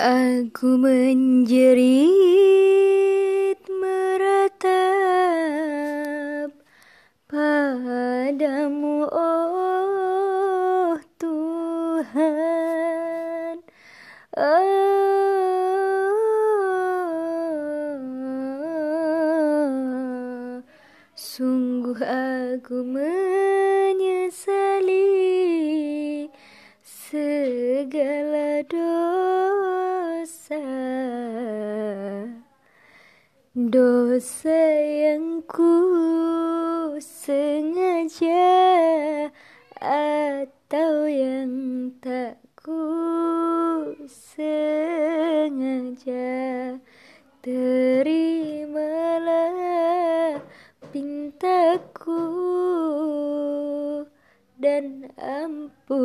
Aku menjerit meratap padamu oh Tuhan. Oh, Sungguh aku menyesali segala dosa Dosa yang ku sengaja atau yang tak ku sengaja. Terimalah pintaku dan ampunilah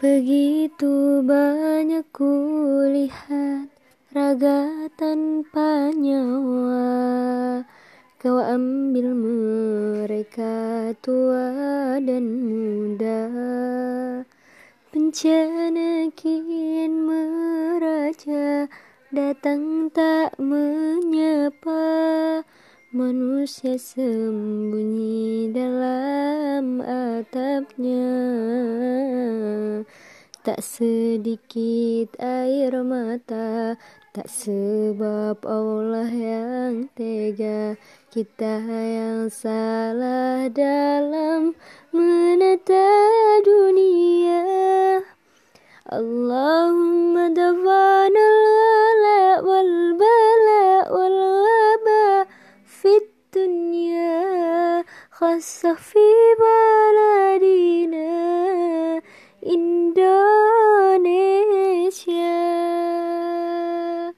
Begitu banyak kulihat raga tanpa nyawa Kau ambil mereka tua dan muda. Bencana kian meraja Datang tak menyapa Manusia sembunyi dalam atapnya. Tak sedikit air mata Tak sebab Allah yang tega. Kita yang salah dalam menata dunia. Allahumma خسف في بلدنا. إن دار